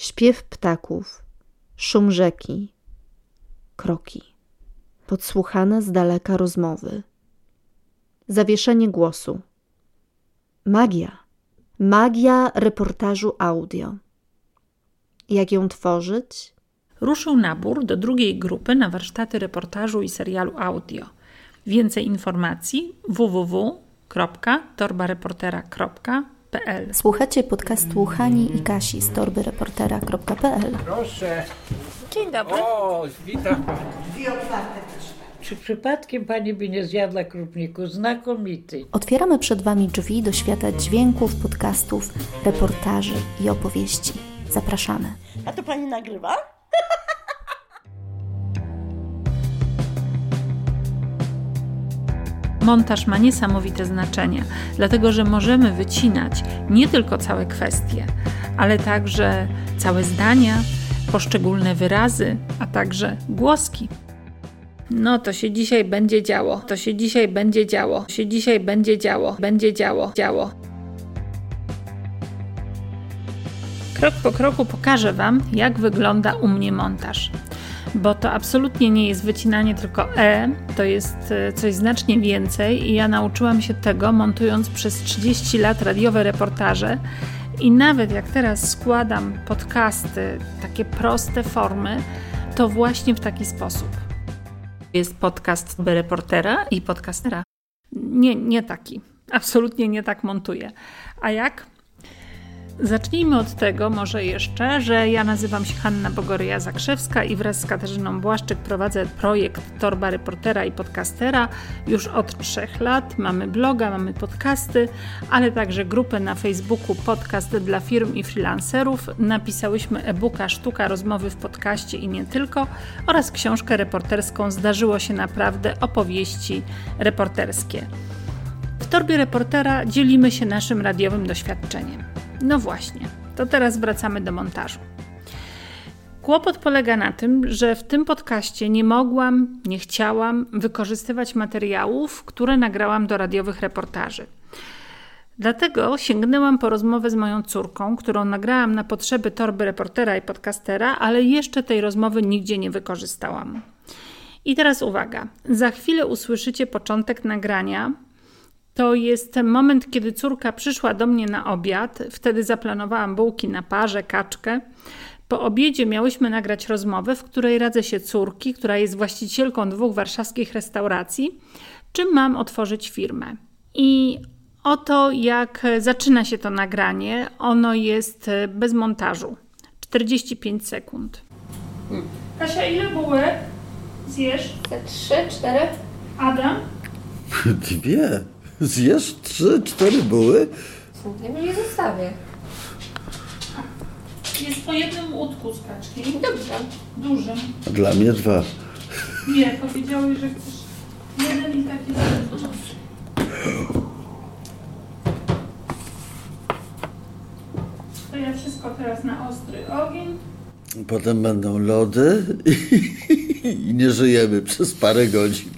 śpiew ptaków, szum rzeki, kroki, podsłuchane z daleka rozmowy, zawieszenie głosu, magia, magia reportażu audio. Jak ją tworzyć? Ruszył nabór do drugiej grupy na warsztaty reportażu i serialu audio. Więcej informacji www.torbareportera.pl Słuchacie podcastu Hani i Kasi z torbyreportera.pl Proszę. Dzień dobry. O, witam pani. Czy przypadkiem pani by nie zjadła krupniku? Znakomity. Otwieramy przed Wami drzwi do świata dźwięków, podcastów, reportaży i opowieści. Zapraszamy. A to pani nagrywa? Montaż ma niesamowite znaczenie, dlatego że możemy wycinać nie tylko całe kwestie, ale także całe zdania, poszczególne wyrazy, a także głoski. No to się dzisiaj będzie działo, to się dzisiaj będzie działo, się dzisiaj będzie działo, będzie działo, działo. Krok po kroku pokażę Wam, jak wygląda u mnie montaż. Bo to absolutnie nie jest wycinanie tylko E, to jest e, coś znacznie więcej i ja nauczyłam się tego montując przez 30 lat radiowe reportaże. I nawet jak teraz składam podcasty, takie proste formy, to właśnie w taki sposób. Jest podcast reportera i podcastera. Nie, nie taki. Absolutnie nie tak montuję. A jak? Zacznijmy od tego może jeszcze, że ja nazywam się Hanna Bogoryja-Zakrzewska i wraz z Katarzyną Błaszczyk prowadzę projekt Torba Reportera i Podcastera już od trzech lat. Mamy bloga, mamy podcasty, ale także grupę na Facebooku Podcast dla firm i freelancerów. Napisałyśmy e-booka Sztuka rozmowy w podcaście i nie tylko oraz książkę reporterską Zdarzyło się naprawdę opowieści reporterskie. W Torbie Reportera dzielimy się naszym radiowym doświadczeniem. No właśnie, to teraz wracamy do montażu. Kłopot polega na tym, że w tym podcaście nie mogłam, nie chciałam wykorzystywać materiałów, które nagrałam do radiowych reportaży. Dlatego sięgnęłam po rozmowę z moją córką, którą nagrałam na potrzeby torby reportera i podcastera, ale jeszcze tej rozmowy nigdzie nie wykorzystałam. I teraz uwaga, za chwilę usłyszycie początek nagrania, to jest moment, kiedy córka przyszła do mnie na obiad. Wtedy zaplanowałam bułki na parze, kaczkę. Po obiedzie miałyśmy nagrać rozmowę, w której radzę się córki, która jest właścicielką dwóch warszawskich restauracji, czym mam otworzyć firmę. I oto jak zaczyna się to nagranie. Ono jest bez montażu. 45 sekund. Kasia, ile bułek zjesz? Te trzy, cztery. Adam? Dwie. Zjesz trzy, cztery buły? Ja mi nie zostawię. Jest po jednym łódku z kaczki. Dobrze. Dużym. A dla mnie dwa. Nie, powiedziałeś, że chcesz jeden i taki sam. To ja wszystko teraz na ostry ogień. Potem będą lody i nie żyjemy przez parę godzin.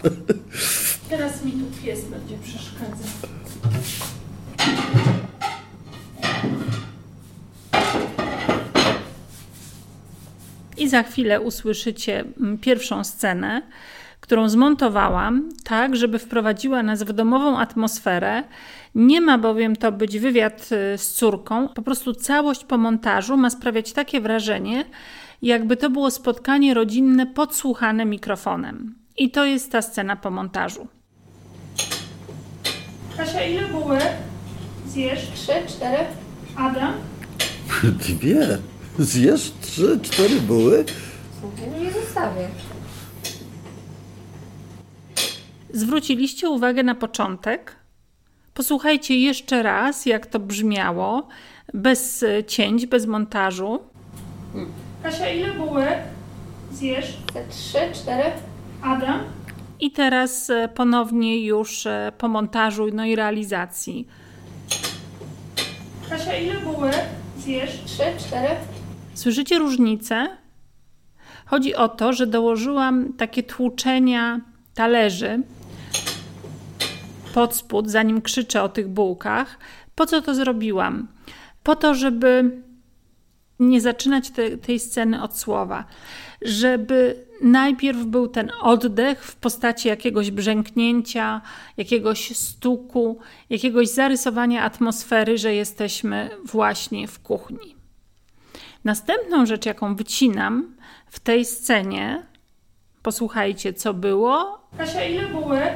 Teraz mi tu pies będzie przeszkadzał. I za chwilę usłyszycie mm, pierwszą scenę, którą zmontowałam tak, żeby wprowadziła nas w domową atmosferę. Nie ma bowiem to być wywiad y, z córką. Po prostu całość po montażu ma sprawiać takie wrażenie, jakby to było spotkanie rodzinne podsłuchane mikrofonem. I to jest ta scena po montażu. Kasia, ile bułek zjesz? Trzy, cztery. Adam? Dwie. Zjesz trzy, cztery buły? Mi nie zostawię. Zwróciliście uwagę na początek? Posłuchajcie jeszcze raz, jak to brzmiało, bez e, cięć, bez montażu. Kasia, ile bułek zjesz? Te trzy, cztery. Adam? I teraz e, ponownie już e, po montażu no i realizacji. Kasia, ile bułek zjesz? Trzy, cztery. Słyszycie różnicę? Chodzi o to, że dołożyłam takie tłuczenia talerzy pod spód, zanim krzyczę o tych bułkach. Po co to zrobiłam? Po to, żeby nie zaczynać te, tej sceny od słowa, żeby najpierw był ten oddech w postaci jakiegoś brzęknięcia, jakiegoś stuku, jakiegoś zarysowania atmosfery, że jesteśmy właśnie w kuchni. Następną rzecz, jaką wycinam w tej scenie, posłuchajcie, co było. Kasia, ile bułek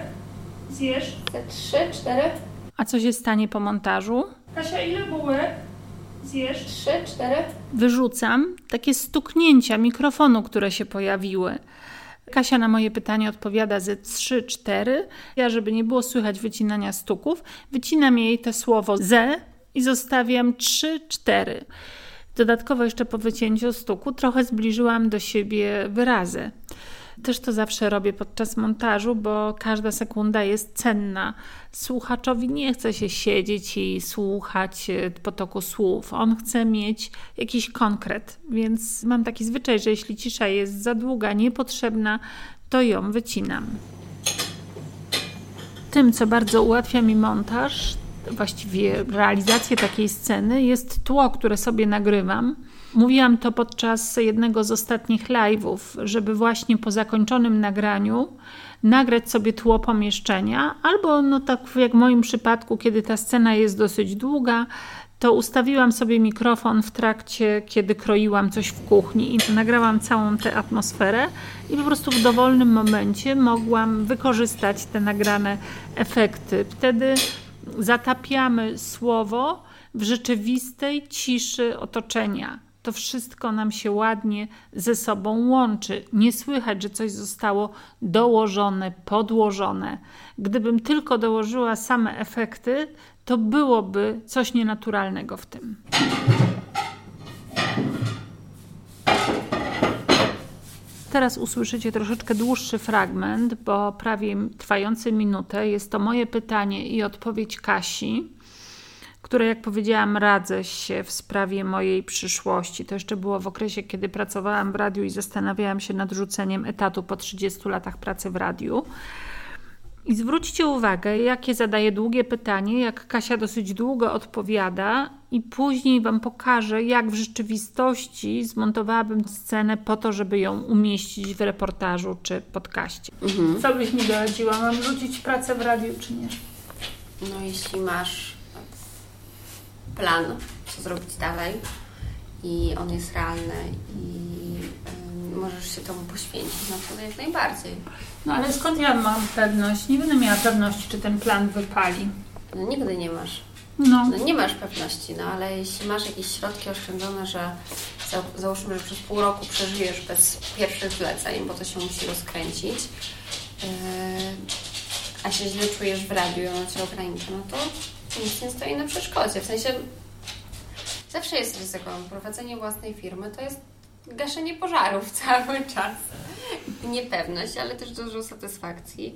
zjesz? Te trzy, cztery, A co się stanie po montażu? Kasia, ile bułek zjesz? trzy, cztery. Wyrzucam takie stuknięcia mikrofonu, które się pojawiły. Kasia na moje pytanie odpowiada ze 3-4. Ja, żeby nie było słychać wycinania stuków, wycinam jej te słowo ze i zostawiam 3-4. Dodatkowo jeszcze po wycięciu stuku trochę zbliżyłam do siebie wyrazy. Też to zawsze robię podczas montażu, bo każda sekunda jest cenna. Słuchaczowi nie chce się siedzieć i słuchać e, potoku słów. On chce mieć jakiś konkret, więc mam taki zwyczaj, że jeśli cisza jest za długa, niepotrzebna, to ją wycinam. Tym, co bardzo ułatwia mi montaż, właściwie realizację takiej sceny, jest tło, które sobie nagrywam. Mówiłam to podczas jednego z ostatnich live'ów, żeby właśnie po zakończonym nagraniu nagrać sobie tło pomieszczenia, albo no tak jak w moim przypadku, kiedy ta scena jest dosyć długa, to ustawiłam sobie mikrofon w trakcie, kiedy kroiłam coś w kuchni i nagrałam całą tę atmosferę i po prostu w dowolnym momencie mogłam wykorzystać te nagrane efekty. Wtedy zatapiamy słowo w rzeczywistej ciszy otoczenia. To wszystko nam się ładnie ze sobą łączy. Nie słychać, że coś zostało dołożone, podłożone. Gdybym tylko dołożyła same efekty, to byłoby coś nienaturalnego w tym. Teraz usłyszycie troszeczkę dłuższy fragment, bo prawie trwający minutę. Jest to moje pytanie i odpowiedź Kasi, które, jak powiedziałam, radzę się w sprawie mojej przyszłości. To jeszcze było w okresie, kiedy pracowałam w radiu i zastanawiałam się nad rzuceniem etatu po 30 latach pracy w radiu. I zwróćcie uwagę, jakie zadaję długie pytanie, jak Kasia dosyć długo odpowiada, i później Wam pokażę, jak w rzeczywistości zmontowałabym scenę po to, żeby ją umieścić w reportażu czy podcaście. Co byś mi doradziła? Mam rzucić pracę w radiu, czy nie? No jeśli masz plan, co zrobić dalej i on jest realny i możesz się temu poświęcić, no to jak najbardziej. No ale skąd ja mam pewność? Nie będę miała pewności, czy ten plan wypali. No nigdy nie masz. No, No nie masz pewności, no ale jeśli masz jakieś środki oszczędzone, że za, załóżmy, że przez pół roku przeżyjesz bez pierwszych zleceń, bo to się musi rozkręcić, yy, a się źle czujesz w radiu i ono Cię ogranicza, no to nic nie stoi na przeszkodzie. W sensie zawsze jest ryzyko. Prowadzenie własnej firmy to jest gaszenie pożarów cały czas. Niepewność, ale też dużo satysfakcji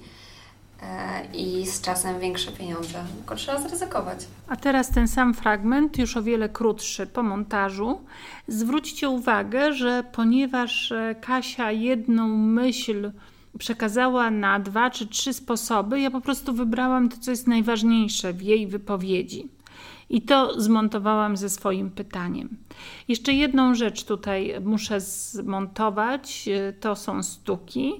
e, i z czasem większe pieniądze. Tylko trzeba zryzykować. A teraz ten sam fragment, już o wiele krótszy po montażu. Zwróćcie uwagę, że ponieważ e, Kasia jedną myśl przekazała na dwa czy trzy sposoby, ja po prostu wybrałam to, co jest najważniejsze w jej wypowiedzi. I to zmontowałam ze swoim pytaniem. Jeszcze jedną rzecz tutaj muszę zmontować, to są stuki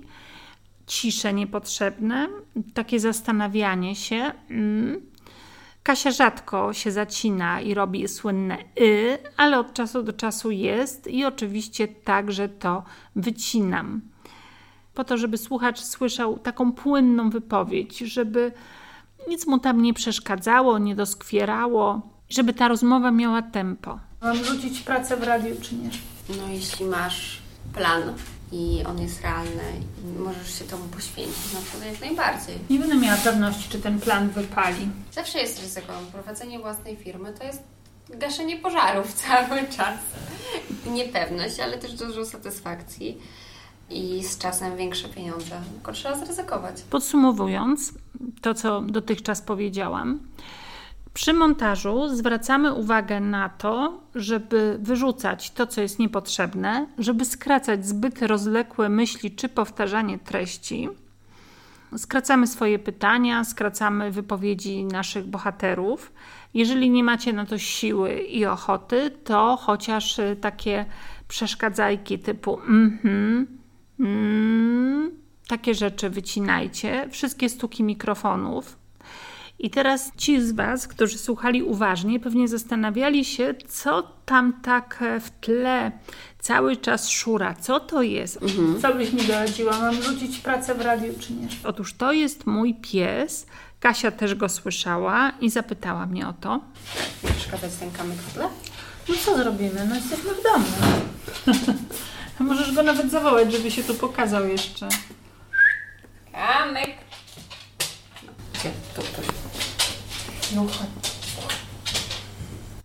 cisze niepotrzebne, takie zastanawianie się. Mm. Kasia rzadko się zacina i robi słynne y, ale od czasu do czasu jest i oczywiście także to wycinam. Po to, żeby słuchacz słyszał taką płynną wypowiedź, żeby nic mu tam nie przeszkadzało, nie doskwierało, żeby ta rozmowa miała tempo. mam rzucić pracę w radiu, czy nie? No jeśli masz plan i on jest realny i możesz się temu poświęcić, no to jak najbardziej. Nie będę miała pewności, czy ten plan wypali. Zawsze jest ryzyko. Prowadzenie własnej firmy to jest gaszenie pożarów cały czas. Niepewność, ale też dużo satysfakcji i z czasem większe pieniądze. Tylko trzeba zryzykować. Podsumowując to, co dotychczas powiedziałam, przy montażu zwracamy uwagę na to, żeby wyrzucać to, co jest niepotrzebne, żeby skracać zbyt rozległe myśli czy powtarzanie treści, Skracamy swoje pytania, skracamy wypowiedzi naszych bohaterów. Jeżeli nie macie na to siły i ochoty, to chociaż y, takie przeszkadzajki typu mhm, mm, takie rzeczy wycinajcie. Wszystkie stuki mikrofonów. I teraz ci z Was, którzy słuchali uważnie, pewnie zastanawiali się, co tam tak w tle cały czas szura. Co to jest? Co byś mi doradziła? Mam rzucić pracę w radiu, czy nie? Otóż to jest mój pies. Kasia też go słyszała i zapytała mnie o to. Przeszkadzać ten kamyk w tle? No co zrobimy? No jesteśmy w domu. Możesz go nawet zawołać, żeby się tu pokazał jeszcze. Gdzie? Ktoś. No chodź.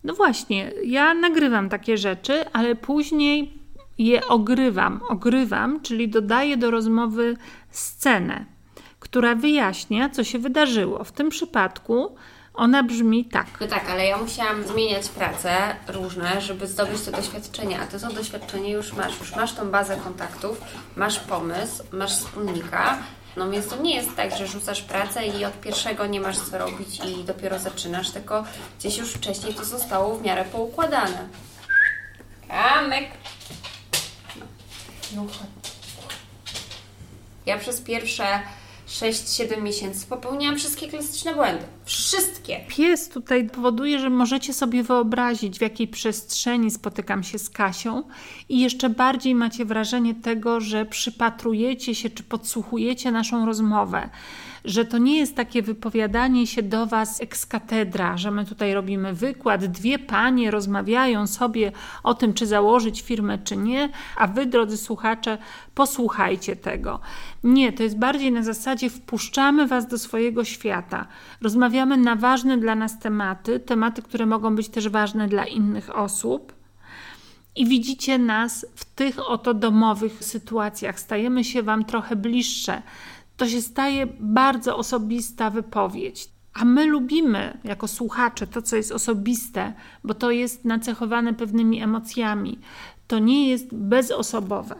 No właśnie, ja nagrywam takie rzeczy, ale później je ogrywam. Ogrywam, czyli dodaję do rozmowy scenę, która wyjaśnia, co się wydarzyło. W tym przypadku ona brzmi tak. No tak, ale ja musiałam zmieniać prace różne, żeby zdobyć to doświadczenie, a ty to doświadczenie już masz. Już masz tą bazę kontaktów, masz pomysł, masz wspólnika. No więc to nie jest tak, że rzucasz pracę i od pierwszego nie masz co robić i dopiero zaczynasz, tylko gdzieś już wcześniej to zostało w miarę poukładane. Kamyk! No chodź. Ja przez pierwsze 6-7 miesięcy popełniałam wszystkie klasyczne błędy. Wszystkie! Pies tutaj powoduje, że możecie sobie wyobrazić, w jakiej przestrzeni spotykam się z Kasią, i jeszcze bardziej macie wrażenie tego, że przypatrujecie się czy podsłuchujecie naszą rozmowę. Że to nie jest takie wypowiadanie się do Was ex katedra, że my tutaj robimy wykład, dwie panie rozmawiają sobie o tym, czy założyć firmę, czy nie, a Wy, drodzy słuchacze, posłuchajcie tego. Nie, to jest bardziej na zasadzie wpuszczamy Was do swojego świata. Rozmawiamy na ważne dla nas tematy, tematy, które mogą być też ważne dla innych osób. I widzicie nas w tych oto domowych sytuacjach. Stajemy się Wam trochę bliższe. To się staje bardzo osobista wypowiedź. A my lubimy jako słuchacze to, co jest osobiste, bo to jest nacechowane pewnymi emocjami. To nie jest bezosobowe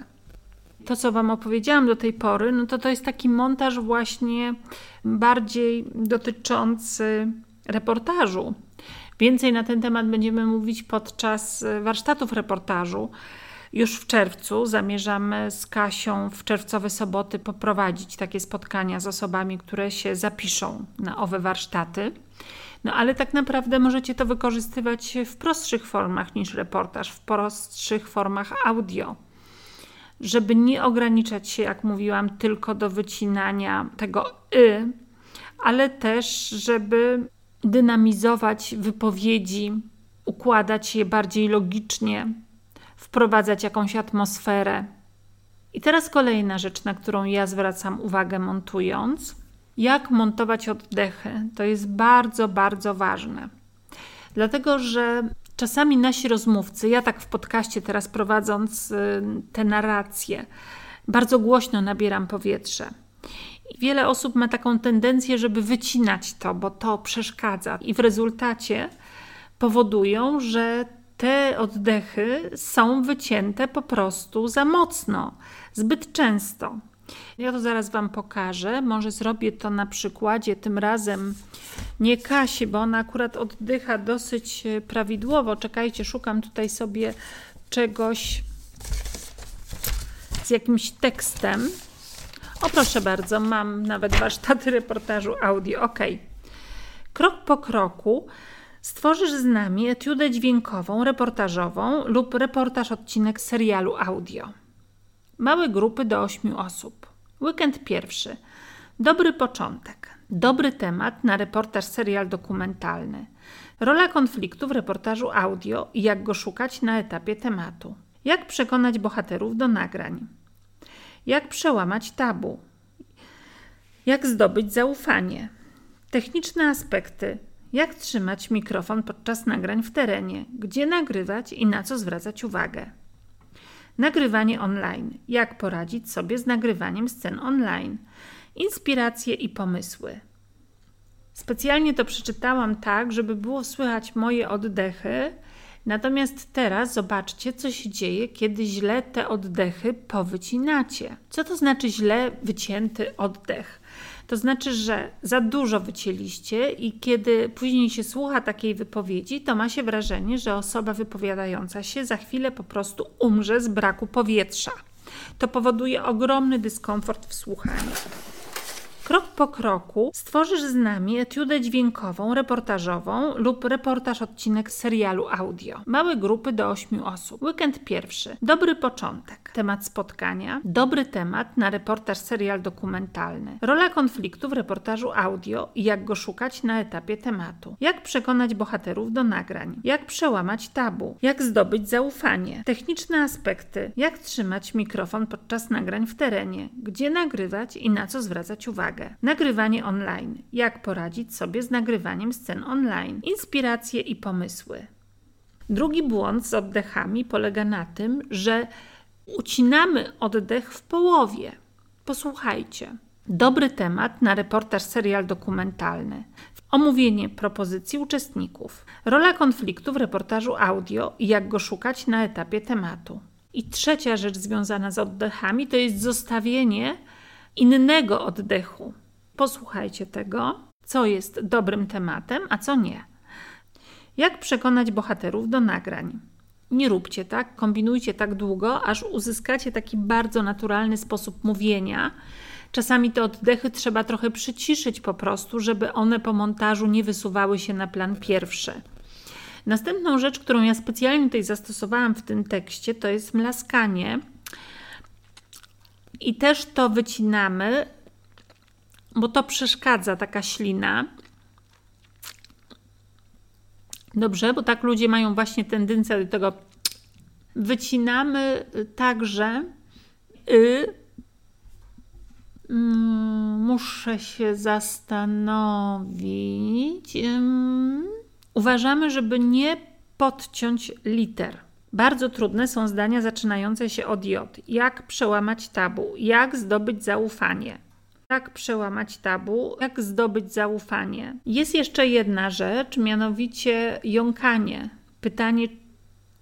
to, co Wam opowiedziałam do tej pory, no to to jest taki montaż właśnie bardziej dotyczący reportażu. Więcej na ten temat będziemy mówić podczas warsztatów reportażu. Już w czerwcu zamierzamy z Kasią w czerwcowe soboty poprowadzić takie spotkania z osobami, które się zapiszą na owe warsztaty. No ale tak naprawdę możecie to wykorzystywać w prostszych formach niż reportaż, w prostszych formach audio żeby nie ograniczać się, jak mówiłam, tylko do wycinania tego y, ale też, żeby dynamizować wypowiedzi, układać je bardziej logicznie, wprowadzać jakąś atmosferę. I teraz kolejna rzecz, na którą ja zwracam uwagę montując. Jak montować oddechy? To jest bardzo, bardzo ważne. Dlatego, że Czasami nasi rozmówcy, ja tak w podcaście teraz prowadząc y, te narracje, bardzo głośno nabieram powietrze. I wiele osób ma taką tendencję, żeby wycinać to, bo to przeszkadza, i w rezultacie powodują, że te oddechy są wycięte po prostu za mocno, zbyt często. Ja to zaraz Wam pokażę. Może zrobię to na przykładzie, tym razem nie Kasi, bo ona akurat oddycha dosyć e, prawidłowo. Czekajcie, szukam tutaj sobie czegoś z jakimś tekstem. O proszę bardzo, mam nawet warsztaty reportażu audio. Ok. Krok po kroku stworzysz z nami etiudę dźwiękową, reportażową lub reportaż odcinek serialu audio. Małe grupy do 8 osób. Weekend pierwszy. Dobry początek. Dobry temat na reportaż serial dokumentalny. Rola konfliktu w reportażu audio i jak go szukać na etapie tematu. Jak przekonać bohaterów do nagrań. Jak przełamać tabu. Jak zdobyć zaufanie. Techniczne aspekty. Jak trzymać mikrofon podczas nagrań w terenie. Gdzie nagrywać i na co zwracać uwagę. Nagrywanie online. Jak poradzić sobie z nagrywaniem scen online? Inspiracje i pomysły. Specjalnie to przeczytałam tak, żeby było słychać moje oddechy Natomiast teraz zobaczcie, co się dzieje, kiedy źle te oddechy powycinacie. Co to znaczy źle wycięty oddech? To znaczy, że za dużo wycięliście i kiedy później się słucha takiej wypowiedzi, to ma się wrażenie, że osoba wypowiadająca się za chwilę po prostu umrze z braku powietrza. To powoduje ogromny dyskomfort w słuchaniu. Krok po kroku stworzysz z nami etiudę dźwiękową, reportażową lub reportaż odcinek serialu audio. Małe grupy do 8 osób. Weekend pierwszy. Dobry początek. Temat spotkania. Dobry temat na reportaż serial dokumentalny. Rola konfliktu w reportażu audio i jak go szukać na etapie tematu. Jak przekonać bohaterów do nagrań. Jak przełamać tabu. Jak zdobyć zaufanie. Techniczne aspekty. Jak trzymać mikrofon podczas nagrań w terenie. Gdzie nagrywać i na co zwracać uwagę uwagę. Nagrywanie online. Jak poradzić sobie z nagrywaniem scen online? Inspiracje i pomysły. Drugi błąd z oddechami polega na tym, że ucinamy oddech w połowie. Posłuchajcie. Dobry temat na reportaż serial dokumentalny. Omówienie propozycji uczestników. Rola konfliktu w reportażu audio i jak go szukać na etapie tematu. I trzecia rzecz związana z oddechami to jest zostawienie innego oddechu. Posłuchajcie tego, co jest dobrym tematem, a co nie. Jak przekonać bohaterów do nagrań? Nie róbcie tak, kombinujcie tak długo, aż uzyskacie taki bardzo naturalny sposób mówienia. Czasami te oddechy trzeba trochę przyciszyć po prostu, żeby one po montażu nie wysuwały się na plan pierwszy. Następną rzecz, którą ja specjalnie tutaj zastosowałam w tym tekście, to jest mlaskanie i też to wycinamy, bo to przeszkadza taka ślina. Dobrze, bo tak ludzie mają właśnie tendencję do tego. Wycinamy także y. Muszę się zastanowić. Uważamy, żeby nie podciąć liter. Bardzo trudne są zdania zaczynające się od J. Jak przełamać tabu? Jak zdobyć zaufanie? Jak przełamać tabu? Jak zdobyć zaufanie? Jest jeszcze jedna rzecz, mianowicie jąkanie. Pytanie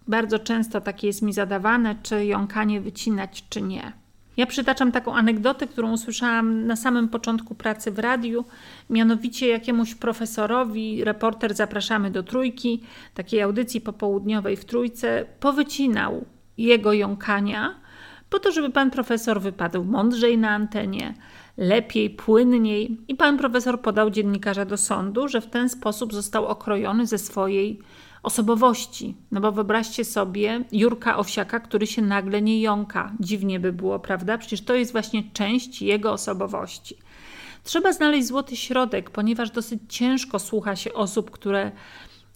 bardzo często takie jest mi zadawane, czy jąkanie wycinać, czy nie. Ja przytaczam taką anegdotę, którą usłyszałam na samym początku pracy w radiu. Mianowicie jakiemuś profesorowi, reporter zapraszamy do trójki, takiej audycji popołudniowej w trójce, powycinał jego jąkania, po to, żeby pan profesor wypadł mądrzej na antenie, lepiej, płynniej. I pan profesor podał dziennikarza do sądu, że w ten sposób został okrojony ze swojej osobowości. No bo wyobraźcie sobie Jurka Owsiaka, który się nagle nie jąka. Dziwnie by było, prawda? Przecież to jest właśnie część jego osobowości. Trzeba znaleźć złoty środek, ponieważ dosyć ciężko słucha się osób, które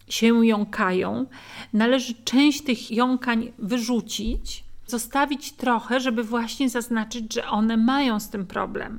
się jąkają. Należy część tych jąkań wyrzucić, zostawić trochę, żeby właśnie zaznaczyć, że one mają z tym problem.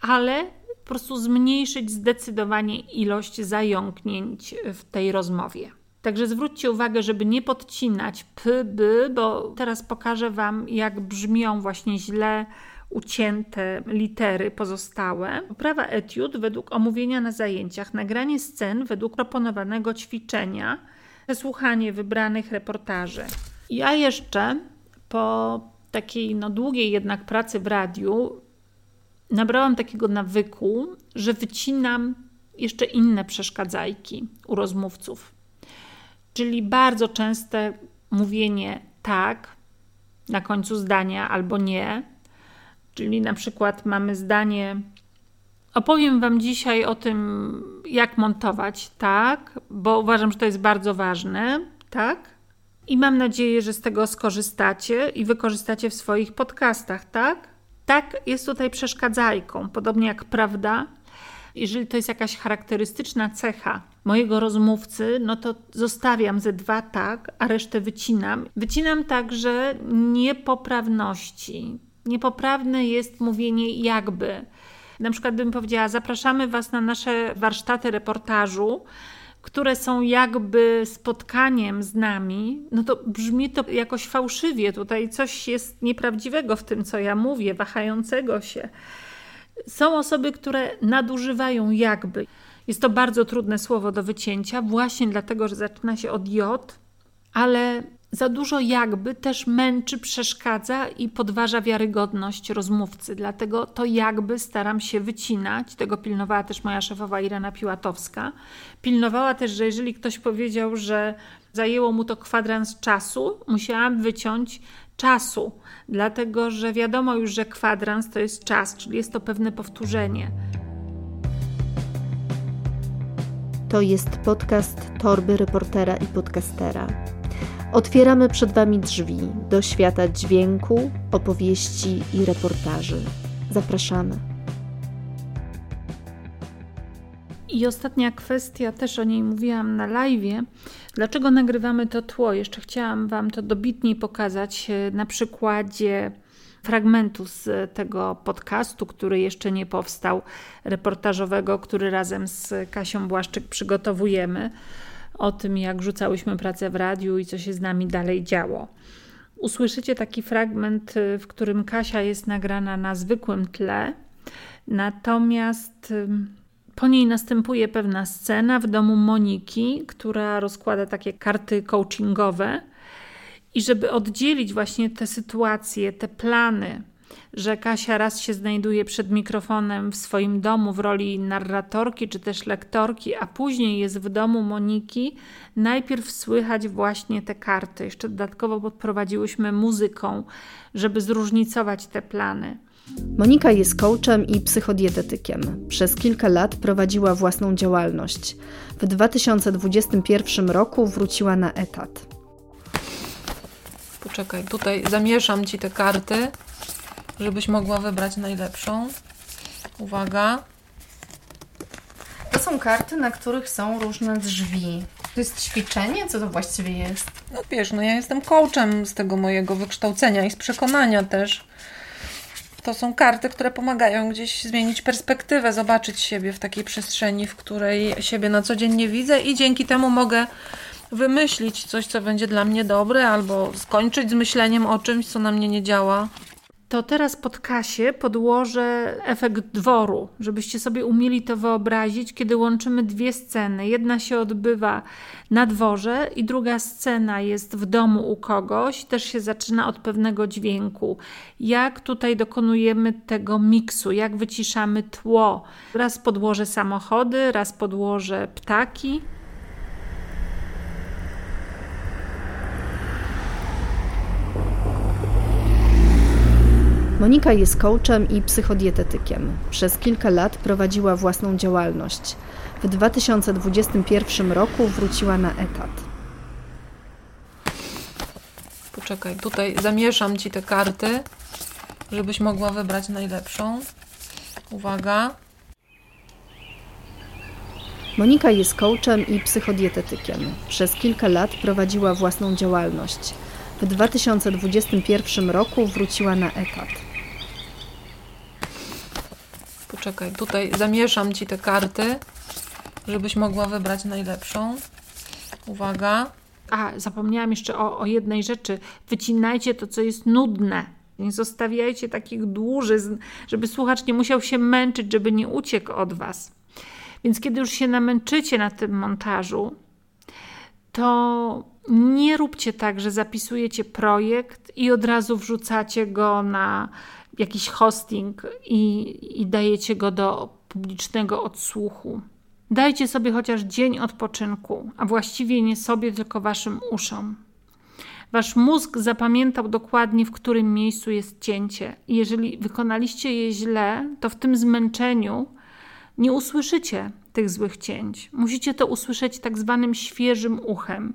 Ale po prostu zmniejszyć zdecydowanie ilość zająknięć w tej rozmowie. Także zwróćcie uwagę, żeby nie podcinać p, by, bo teraz pokażę Wam, jak brzmią właśnie źle ucięte litery pozostałe. Poprawa etiud według omówienia na zajęciach, nagranie scen według proponowanego ćwiczenia, przesłuchanie wybranych reportaży. Ja jeszcze po takiej no, długiej jednak pracy w radiu nabrałam takiego nawyku, że wycinam jeszcze inne przeszkadzajki u rozmówców. Czyli bardzo częste mówienie tak na końcu zdania albo nie. Czyli na przykład mamy zdanie Opowiem Wam dzisiaj o tym, jak montować, tak, bo uważam, że to jest bardzo ważne, tak. I mam nadzieję, że z tego skorzystacie i wykorzystacie w swoich podcastach, tak? Tak jest tutaj przeszkadzajką, podobnie jak prawda. Jeżeli to jest jakaś charakterystyczna cecha mojego rozmówcy, no to zostawiam ze dwa tak, a resztę wycinam. Wycinam także niepoprawności. Niepoprawne jest mówienie jakby. Na przykład bym powiedziała: Zapraszamy Was na nasze warsztaty reportażu, które są jakby spotkaniem z nami, no to brzmi to jakoś fałszywie. Tutaj coś jest nieprawdziwego w tym, co ja mówię, wahającego się. Są osoby, które nadużywają jakby. Jest to bardzo trudne słowo do wycięcia, właśnie dlatego, że zaczyna się od J ale za dużo jakby też męczy, przeszkadza i podważa wiarygodność rozmówcy. Dlatego to jakby staram się wycinać. Tego pilnowała też moja szefowa Irena Piłatowska. Pilnowała też, że jeżeli ktoś powiedział, że zajęło mu to kwadrans czasu, musiałam wyciąć czasu, dlatego że wiadomo już, że kwadrans to jest czas, czyli jest to pewne powtórzenie. To jest podcast Torby reportera i podcastera. Otwieramy przed Wami drzwi do świata dźwięku, opowieści i reportaży. Zapraszamy. I ostatnia kwestia, też o niej mówiłam na live. Dlaczego nagrywamy to tło? Jeszcze chciałam Wam to dobitniej pokazać e, na przykładzie fragmentu z tego podcastu, który jeszcze nie powstał, reportażowego, który razem z Kasią Błaszczyk przygotowujemy, o tym, jak rzucałyśmy pracę w radiu i co się z nami dalej działo. Usłyszycie taki fragment, w którym Kasia jest nagrana na zwykłym tle, natomiast po niej następuje pewna scena w domu Moniki, która rozkłada takie karty coachingowe. I żeby oddzielić właśnie te sytuacje, te plany, że Kasia raz się znajduje przed mikrofonem w swoim domu w roli narratorki czy też lektorki, a później jest w domu Moniki, najpierw słychać właśnie te karty. Jeszcze dodatkowo podprowadziłyśmy muzyką, żeby zróżnicować te plany. Monika jest coachem i psychodietetykiem. Przez kilka lat prowadziła własną działalność. W 2021 roku wróciła na etat. Poczekaj, tutaj zamieszam ci te karty, żebyś mogła wybrać najlepszą. Uwaga. To są karty, na których są różne drzwi. To jest ćwiczenie? Co to właściwie jest? No wiesz, no ja jestem coachem z tego mojego wykształcenia i z przekonania też to są karty, które pomagają gdzieś zmienić perspektywę, zobaczyć siebie w takiej przestrzeni, w której siebie na co dzień nie widzę i dzięki temu mogę wymyślić coś, co będzie dla mnie dobre, albo skończyć z myśleniem o czymś, co na mnie nie działa to teraz pod kasie podłożę efekt dworu, żebyście sobie umieli to wyobrazić, kiedy łączymy dwie sceny. Jedna się odbywa na dworze i druga scena jest w domu u kogoś, też się zaczyna od pewnego dźwięku. Jak tutaj dokonujemy tego miksu, jak wyciszamy tło. Raz podłożę samochody, raz podłożę ptaki. Monika jest coachem i psychodietetykiem. Przez kilka lat prowadziła własną działalność. W 2021 roku wróciła na etat. Poczekaj, tutaj zamieszam ci te karty, żebyś mogła wybrać najlepszą. Uwaga. Monika jest coachem i psychodietetykiem. Przez kilka lat prowadziła własną działalność. W 2021 roku wróciła na etat. Poczekaj, tutaj zamieszam ci te karty, żebyś mogła wybrać najlepszą. Uwaga. A, zapomniałam jeszcze o, o jednej rzeczy. Wycinajcie to, co jest nudne. Nie zostawiajcie takich dłużyzn, żeby słuchacz nie musiał się męczyć, żeby nie uciekł od Was. Więc kiedy już się namęczycie na tym montażu, to nie róbcie tak, że zapisujecie projekt i od razu wrzucacie go na jakiś hosting i, i dajecie go do publicznego odsłuchu. Dajcie sobie chociaż dzień odpoczynku, a właściwie nie sobie, tylko waszym uszom. Wasz mózg zapamiętał dokładnie, w którym miejscu jest cięcie, jeżeli wykonaliście je źle, to w tym zmęczeniu nie usłyszycie tych złych cięć. Musicie to usłyszeć tak zwanym świeżym uchem.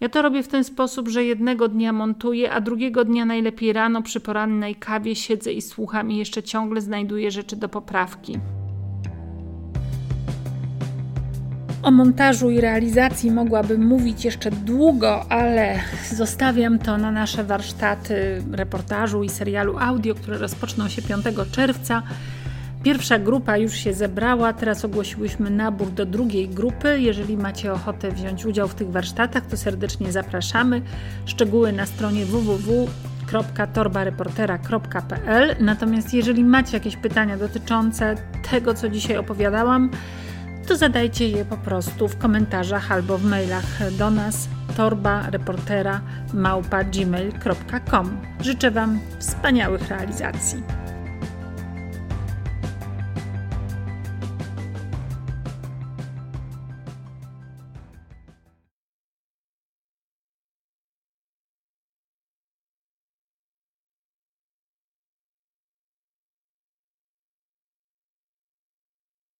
Ja to robię w ten sposób, że jednego dnia montuję, a drugiego dnia najlepiej rano przy porannej kawie siedzę i słucham i jeszcze ciągle znajduję rzeczy do poprawki. O montażu i realizacji mogłabym mówić jeszcze długo, ale zostawiam to na nasze warsztaty reportażu i serialu audio, które rozpoczną się 5 czerwca. Pierwsza grupa już się zebrała, teraz ogłosiłyśmy nabór do drugiej grupy. Jeżeli macie ochotę wziąć udział w tych warsztatach, to serdecznie zapraszamy. Szczegóły na stronie www.torbareportera.pl. Natomiast jeżeli macie jakieś pytania dotyczące tego, co dzisiaj opowiadałam, to zadajcie je po prostu w komentarzach albo w mailach do nas torba reportera małpa gmail.com. Życzę Wam wspaniałych realizacji.